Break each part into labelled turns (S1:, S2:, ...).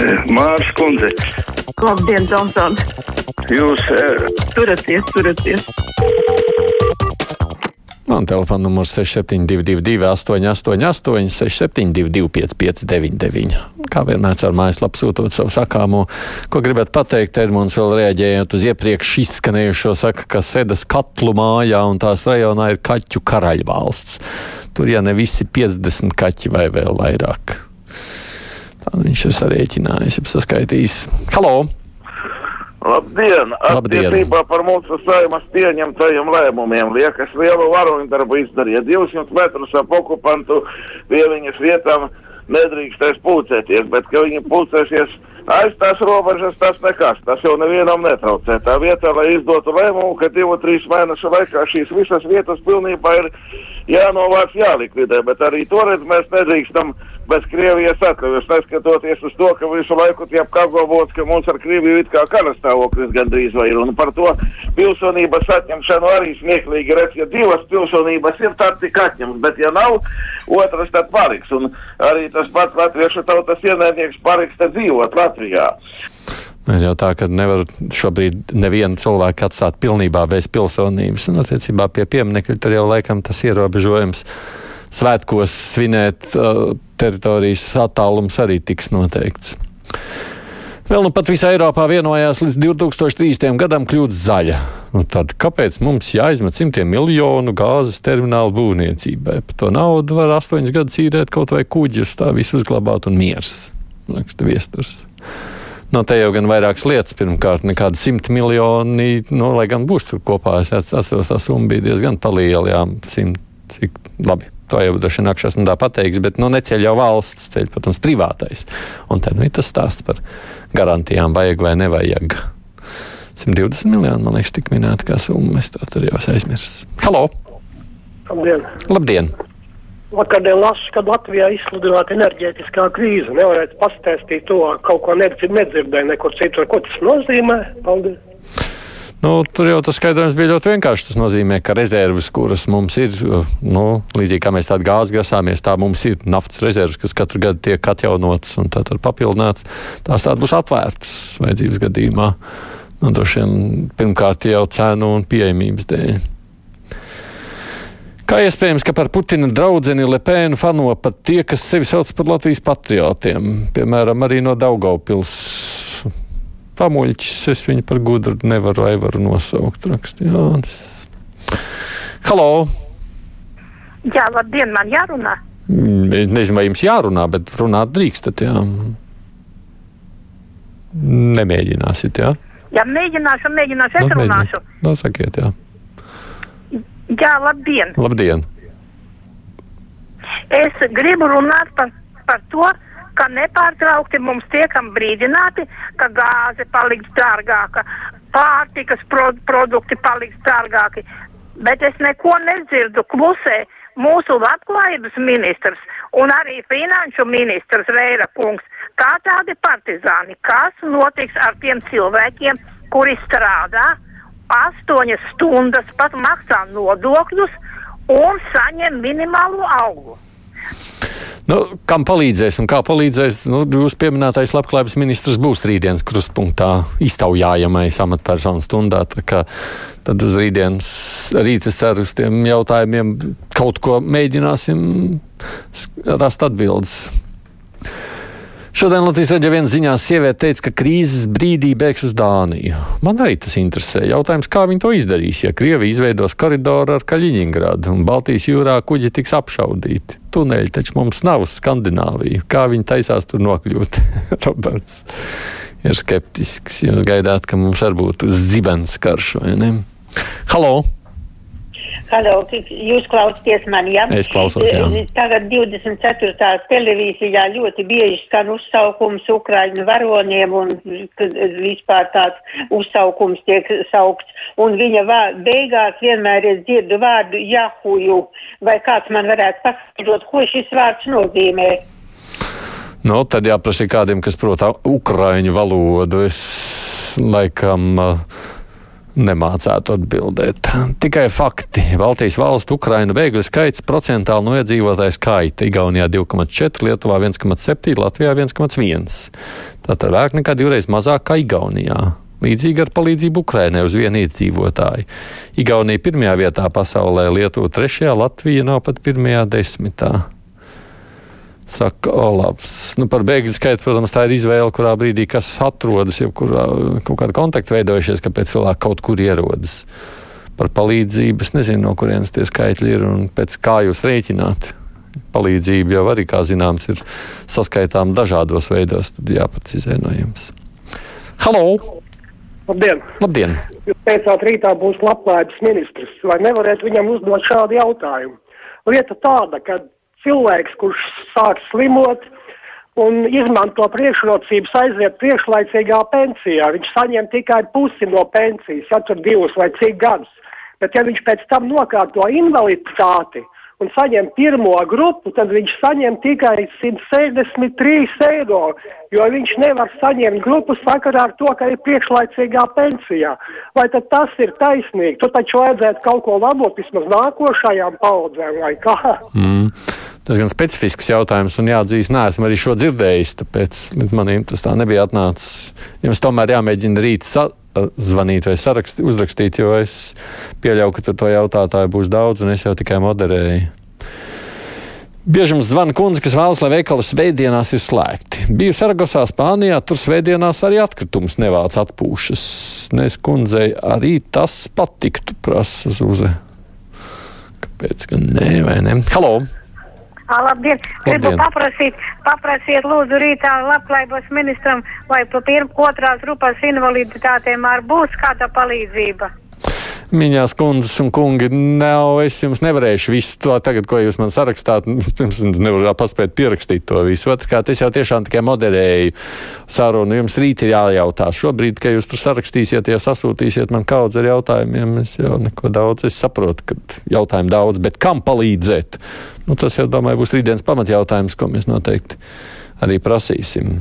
S1: Mārs Kundze,
S2: Labdien, Tomson!
S1: jūs eh,
S2: Turaties, turaties!
S3: Man telefona numurs 6722, 888, 672, 559, kā vienmēr ar mājaslapu sūtot savu sakāmo. Ko gribat pateikt, Edmunds, vēl reaģējot uz iepriekš izskanējušo, saka, ka sēdas katlu mājā un tās rajonā ir kaķu karaļvalsts. Tur, ja ne visi 50 kaķi vai vēl vairāk. Tā viņš ir sarēķinājis, jau saskaitījis. Halo!
S1: Labdien! Attiecībā par mūsu saimas pieņemtajiem lēmumiem liekas lielu varoņdarbu izdarīja 200 metrus ap okupantu pie viņas vietām nedrīkstēs pulcēties, bet ka viņi pulcēsies aiz tās robežas, tas nekas, tas jau nevienam netraucē. Tā vietā, lai izdotu lēmumu, ka divu, trīs mēnešu laikā šīs visas vietas pilnībā ir jānovāc, jālikvidē, bet arī toreiz mēs nedrīkstam bez Krievijas atļaujas, neskatoties uz to, ka visu laiku tiek apgalvots, ka mums ar Krieviju it kā karastāvoklis gandrīz vai ir. Un par to pilsonības atņemšanu arī smieklīgi redz, ja divas pilsonības ir, tad tik atņems, bet ja nav, otras tad paliks. Un arī tas pats latviešu tautas ienaidnieks paliks te dzīvot Latvijā.
S3: Ir jau tā, ka nevar šobrīd nevienu cilvēku atstāt pilnībā bez pilsonības. Un, attiecībā pie pieminiekļa tur jau laikam tas ierobežojums svētkos svinēt uh, teritorijas attālums arī tiks noteikts. Vēl nu pat visā Eiropā vienojās līdz 2030. gadam kļūt zaļa. Nu tad kāpēc mums jāizmet simtiem miljonu gāzes terminālu būvniecībai? Par to naudu var astoņus gadus īrēt kaut vai kuģus, tā visu uzglabāt un miers. Raksta viesturs. No te jau gan vairākas lietas. Pirmkārt, nekāda simta miljoni, nu, lai gan būs tur kopā. Es atceros, tā summa bija diezgan liela, jā, simt, cik labi. To jau droši vien nākšās nedā pateiks, bet nu, neceļ jau valsts, ceļ, protams, privātais. Un tad nu, ir tas stāsts par garantijām, vajag vai nevajag. 120 miljoni, man liekas, tik minēta kā summa. Es to tur jau esmu aizmirsis. Halo!
S4: Labdien!
S3: Labdien!
S4: Vakardien lasu, ka Latvijā izsludināta enerģētiskā krīze. Nevarētu pastāstīt to, kaut ko nedzird, nedzirdēju nekur citur. Ko tas nozīmē? Paldies!
S3: Nu, tur jau tas skaidrojums bija ļoti vienkārši. Tas nozīmē, ka rezerves, kuras mums ir, nu, līdzīgi kā mēs tādu gāzi grasāmies, tā mums ir naftas rezerves, kas katru gadu tiek atjaunotas un tā tad papildināts. Tās tādas būs atvērtas vajadzības gadījumā. Nu, droši vien pirmkārt jau cenu un pieejamības dēļ. Kā iespējams, ka par Putina draugu Lepēnu fano pat tie, kas sevi sauc par Latvijas patriotiem, piemēram, arī no Daugaupils pamuļķis. Es viņu par gudru nevaru vai varu nosaukt. Rakst, Jānis. Halo!
S5: Jā, labdien, man jārunā.
S3: Nezinu, vai jums jārunā, bet runāt drīkstat. Jā. Nemēģināsit, jā?
S5: Jā, mēģināšu, mēģināšu, es
S3: Nu,
S5: runāšu.
S3: Nu, sakiet, jā.
S5: Jā, labdien.
S3: Labdien!
S5: Es gribu runāt par, par to, ka nepārtraukti mums tiekam brīdināti, ka gāze paliks dārgāka, pārtikas pro produkti paliks dārgāki. Bet es neko nedzirdu klusē mūsu labklājības ministrs un arī finanšu ministrs Vēra kungs, kā tādi partizāni. Kas notiks ar tiem cilvēkiem, kuri strādā astoņas stundas, pat maksā nodokļus un saņem minimālo algu?
S3: Nu, kam palīdzēs un kā palīdzēs? Nu, jūs pieminētais labklājības ministrs būs rītdienas krustpunktā iztaujājamais amatpersonu stundā. Tad uz rītdienas rīta ceru uz tiem jautājumiem kaut ko mēģināsim rast atbildes. Šodien Latvijas raidījā viena ziņā sieviete teica, ka krīzes brīdī bēgs uz Dāniju. Man arī tas interesē. Jautājums, kā viņi to izdarīs, ja Krievija izveidos koridoru ar Kaļiņingradu un Baltijas jūrā kuģi tiks apšaudīti. Tuneļi taču mums nav uz Skandināviju. Kā viņi taisās tur nokļūt? Roberts ir skeptisks. Jūs gaidāt, ka mums arī būtu zibens karš vai ne? Halo!
S6: Halo, jūs klausāties mani, jā?
S3: Es klausos, jā.
S6: Tagad 24. televīzijā ļoti bieži skan uzsaukums Ukraiņu varoniem un kad vispār tāds uzsaukums tiek saukts. Un viņa beigās vienmēr es dzirdu vārdu jahuju. Vai kāds man varētu paskaidrot, ko šis vārds nozīmē?
S3: Nu, tad jāprasa kādiem, kas prot ukraiņu valodu. Es laikam uh, nemācētu atbildēt. Tikai fakti. Baltijas valstu Ukraiņu bēgļu skaits procentāli no iedzīvotāju skaita. Igaunijā 2,4, Lietuvā 1,7, Latvijā 1,1. Tātad vairāk nekā divreiz mazāk kā Igaunijā. Līdzīgi ar palīdzību Ukrainai uz vienu iedzīvotāju. Igaunija pirmajā vietā pasaulē, Lietuva trešajā, Latvija nav pat pirmajā desmitā. Saka Olavs. Nu, par bēgļu skaitu, protams, tā ir izvēle, kurā brīdī kas atrodas, jau kurā kaut kāda kontakta veidojušies, kāpēc cilvēki kaut kur ierodas. Par palīdzību es nezinu, no kurienes tie skaitļi ir un pēc kā jūs rēķināt. Palīdzība jau arī, kā zināms, ir saskaitām dažādos veidos, tad jāprecizē no jums. Halo!
S4: Labdien!
S3: Labdien!
S4: Jūs teicāt, rītā būs labklājības ministrs. Vai nevarētu viņam uzdot šādu jautājumu? Lieta tāda, ka cilvēks, kurš sāk slimot un izmanto priekšrocības aiziet priekšlaicīgā pensijā, viņš saņem tikai pusi no pensijas, ja tur divus vai cik gadus. Bet ja viņš pēc tam nokārto invaliditāti, un saņem pirmo grupu, tad viņš saņem tikai 163 eiro, jo viņš nevar saņemt grupu sakarā ar to, ka ir priekšlaicīgā pensijā. Vai tad tas ir taisnīgi? Tu taču vajadzētu kaut ko labot vismaz nākošajām paudzēm vai kā?
S3: Mm. Tas gan specifisks jautājums, un jāatzīst, neesmu arī šo dzirdējis, tāpēc līdz manim tas tā nebija atnācis. Jums tomēr jāmēģina rīt zvanīt vai sarakstīt, uzrakstīt, jo es pieļauju, ka to jautātāju būs daudz, un es jau tikai moderēju. Bieži mums zvana kundze, kas vēlas, lai veikali svētdienās ir slēgti. Biju Saragosā, Spānijā, tur svētdienās arī atkritums nevāc atpūšas. Nes kundzei arī tas patiktu, prasa Zuze. Kāpēc gan nē, vai ne? Halo!
S5: Labdien! Gribu
S3: Labdien.
S5: paprasīt, paprasiet lūdzu rītā labklājības ministram, vai pa pirm otrās grupas invaliditātēm ar būs kāda palīdzība.
S3: Mīļās kundzes un kungi, nav, es jums nevarēšu visu to tagad, ko jūs man sarakstāt. Pirms es nevaru paspēt pierakstīt to visu. Otrkārt, es jau tiešām tikai moderēju sarunu. Jums rīt ir jājautā. Šobrīd, kad jūs tur sarakstīsiet, ja sasūtīsiet man kaudz ar jautājumiem, es jau neko daudz, es saprotu, ka jautājumu daudz, bet kam palīdzēt? Nu, tas jau, domāju, būs rītdienas pamatjautājums, ko mēs noteikti arī prasīsim.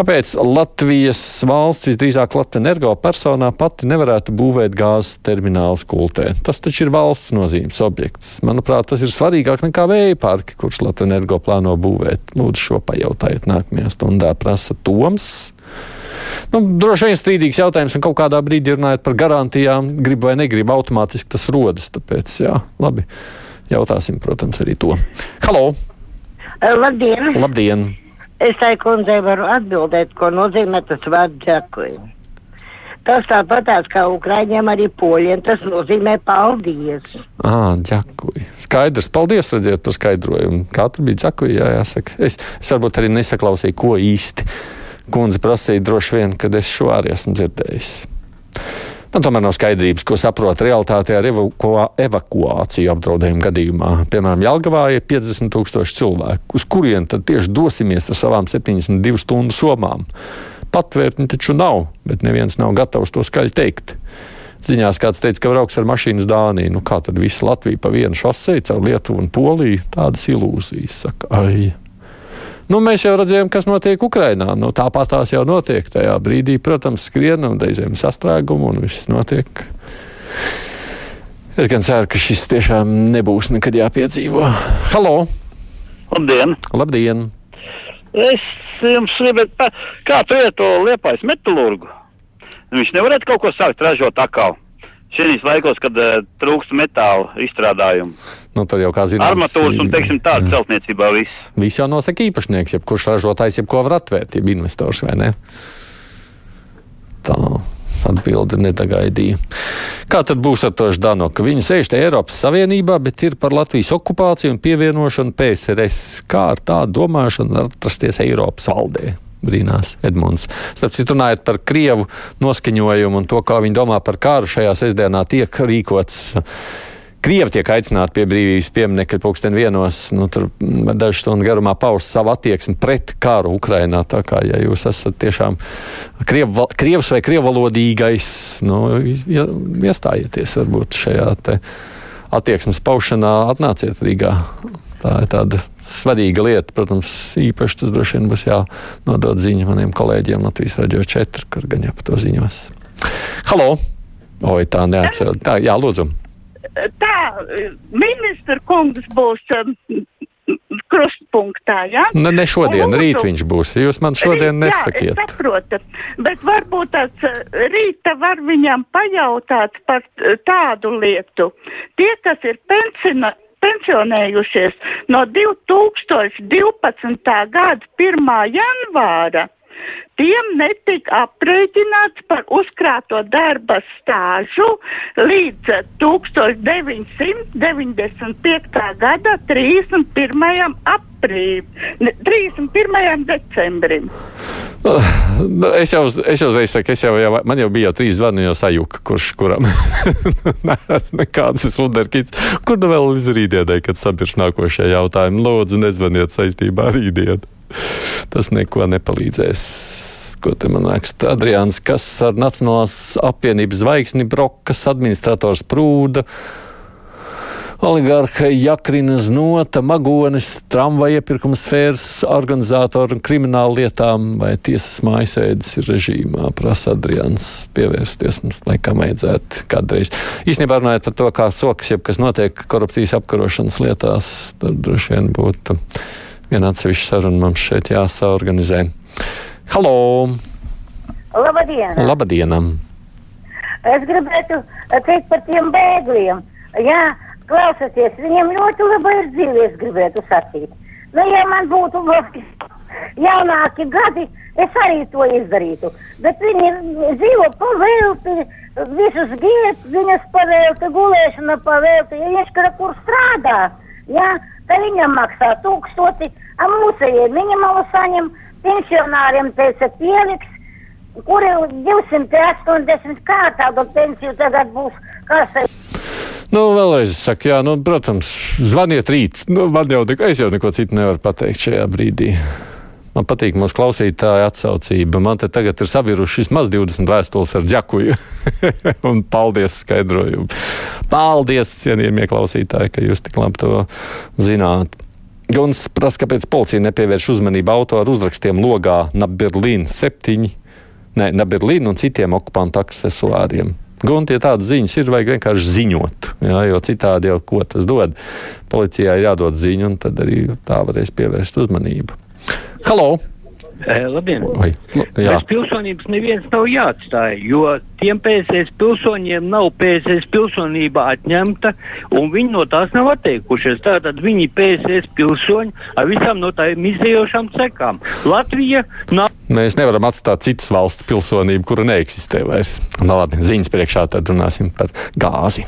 S3: Kāpēc Latvijas valsts, visdrīzāk Latvijas energo personā pati nevarētu būvēt gāzes terminālu skultē? Tas taču ir valsts nozīmes objekts. Manuprāt, tas ir svarīgāk nekā vēja parki, kurš Latvijas energo plāno būvēt. Lūdzu, šo pajautājiet nākamajā stundā, prasa Toms. Nu, droši vien strīdīgs jautājums, un kaut kādā brīdī runājot par garantijām, gribu vai negribu, automātiski tas rodas. Tāpēc, jā, labi, jautāsim, protams, arī to. Halo!
S7: Labdien!
S3: Labdien!
S7: Es tai kundzei varu atbildēt, ko nozīmē tas vārds džekuji. Tas tāpatās kā Ukraiņiem arī poļiem, tas nozīmē paldies.
S3: Ah, ģakuji. Skaidrs, paldies, redziet, par skaidrojumu. Tur bija ģakuji, jā, jāsaka. Es, es varbūt arī nesaklausīju, ko īsti kundze prasīja droši vien, kad es šo arī esmu dzirdējis. Man tomēr nav skaidrības, ko saprot realitātē ar evaku evakuāciju apdraudējumu gadījumā. Piemēram, Jālgavā ir 50 tūkstoši cilvēku. Uz kurien tad tieši dosimies ar savām 72 stundu somām? Patvērtni taču nav, bet neviens nav gatavs to skaļi teikt. Ziņās kāds teica, ka brauks ar mašīnu uz Dāniju. Nu, kā tad viss Latvija pa vienu šosei caur Lietuvu un Poliju? Tādas ilūzijas. Saka, ai. Nu, mēs jau redzējām, kas notiek Ukrajinā. Nu, tāpat tās jau notiek. Tajā brīdī, protams, skrien un reizēm sastrēgumu un viss notiek. Es gan ceru, ka šis tiešām nebūs nekad jāpiedzīvo. Halo!
S8: Labdien!
S3: Labdien!
S8: Es jums gribētu, pa, kā tu iet to liepais metalurgu? Viņš nevarētu kaut ko sākt ražot atkal. Šīs laikos, kad uh, trūkst metāla izstrādājumu.
S3: Nu, tad jau kā zināms,
S8: Armatūras un, teiksim, tāda celtniecībā viss.
S3: Viss jau nosaka īpašnieks, jebkurš ražotājs, jebko var atvērt, jeb investors vai ne? Tā atbildi nedagaidīja. Kā tad būs ar to Ždanoku? Viņi sēž te Eiropas Savienībā, bet ir par Latvijas okupāciju un pievienošanu PSRS. Kā ar tādu domāšanu atrasties Eiropas valdē? Brīnās Edmunds. Starp citu, runājot par Krievu noskaņojumu un to, kā viņi domā par kāru šajā sestdienā, tiek rīkots. Krievi tiek aicināti pie brīvības pieminiekļa pulksten vienos, nu, tur dažu stundu garumā paust savu attieksmi pret karu Ukrainā. Tā kā, ja jūs esat tiešām kriev, krievs vai krievalodīgais, nu, iestājieties varbūt šajā attieksmes paušanā, atnāciet Rīgā. Tā ir tāda svarīga lieta. Protams, īpaši tas droši vien būs jānodod ziņa maniem kolēģiem Latvijas Rādio 4, kur gan jau par to ziņos. Halo! Oi, tā neatceru. Tā, jā, lūdzu.
S9: Tā, ministra kungs būs um, krustpunktā, jā?
S3: Ne, ne šodien,
S9: Lūdzu.
S3: rīt viņš būs. Jūs man šodien
S9: Rīt,
S3: nesakiet.
S9: Jā, es saprotu, bet varbūt tāds eh, rīta var viņam pajautāt par eh, tādu lietu. Tie, kas ir pensina, pensionējušies no 2012. gada 1. janvāra, tiem netika aprēķināts par uzkrāto darba stāžu līdz 1995. gada 31. aprīlim, 31. decembrim.
S3: Nu, Es jau, uzreiz saku, es jau, jau, man jau bija jau trīs zvani, jau sajūta, kurš kuram. Ir sundarkīts. Kur nu vēl līdz rītdienai, kad sabirs nākošajā jautājumā? Lūdzu, nezvaniet saistībā ar rītdienu. Tas neko nepalīdzēs. Ko te man raksta Adrians, kas ar Nacionālās apvienības zvaigzni Brokas administrators Prūda? Oligārha Jakrina Znota, Magonis, tramvaja iepirkuma sfēras organizātori un krimināla lietām vai tiesas mājasēdes ir režīmā, prasa Adrians pievērsties mums laikam vajadzētu kādreiz. Īstenībā runājot par to, kā sokas, jeb kas notiek korupcijas apkarošanas lietās, tad droši vien būtu viena atsevišķa saruna mums šeit jāsaorganizē. Halo!
S10: Labdien!
S3: Labadienam!
S10: Es gribētu teikt par tiem bēgļiem. Jā, klausieties, viņiem ļoti laba ir dzīve, es gribētu sacīt. Nu, ja man būtu vēl jaunāki gadi, es arī to izdarītu. Bet viņi dzīvo pavēlti, visus giet, viņas pavēlti, gulēšana pavēlti, ja viņš kaut kur strādā, jā, tad viņam maksā tūkstoti, a mūsējiem minimālu saņem, pensionāriem teica pieliks, kuri 280 kā tādu pensiju tagad būs, kas
S3: Nu, vēlreiz saku, jā, nu, protams, zvaniet rīt. Nu, man jau neko, es jau neko citu nevaru pateikt šajā brīdī. Man patīk mūsu klausītāja atsaucība. Man te tagad ir sabiruši vismaz 20 vēstules ar džekuju. Un paldies skaidrojumu. Paldies, cienījamie klausītāji, ka jūs tik labi to zināt. Guns prasa, kāpēc policija nepievērš uzmanību autoru uzrakstiem logā Naberlīna 7, ne, Naberlīna un citiem okupantu aksesuāriem. Gunti, ja tādas ziņas ir, vajag vienkārši ziņot, jā, jo citādi jau ko tas dod. Policijai ir jādod ziņa, un tad arī tā varēs pievērst uzmanību. Halo!
S11: Labdien!
S3: Vai, nu.
S11: Bez pilsonības neviens nav jāatstāj, jo tiem PSS pilsoņiem nav PSS pilsonība atņemta, un viņi no tās nav atteikušies. Tātad viņi PSS pilsoņi ar visām no tām izējošām sekām. Latvija nav.
S3: Mēs nevaram atstāt citas valsts pilsonību, kura neeksistē vairs. Nu, labi, ziņas priekšā tad runāsim par gāzi.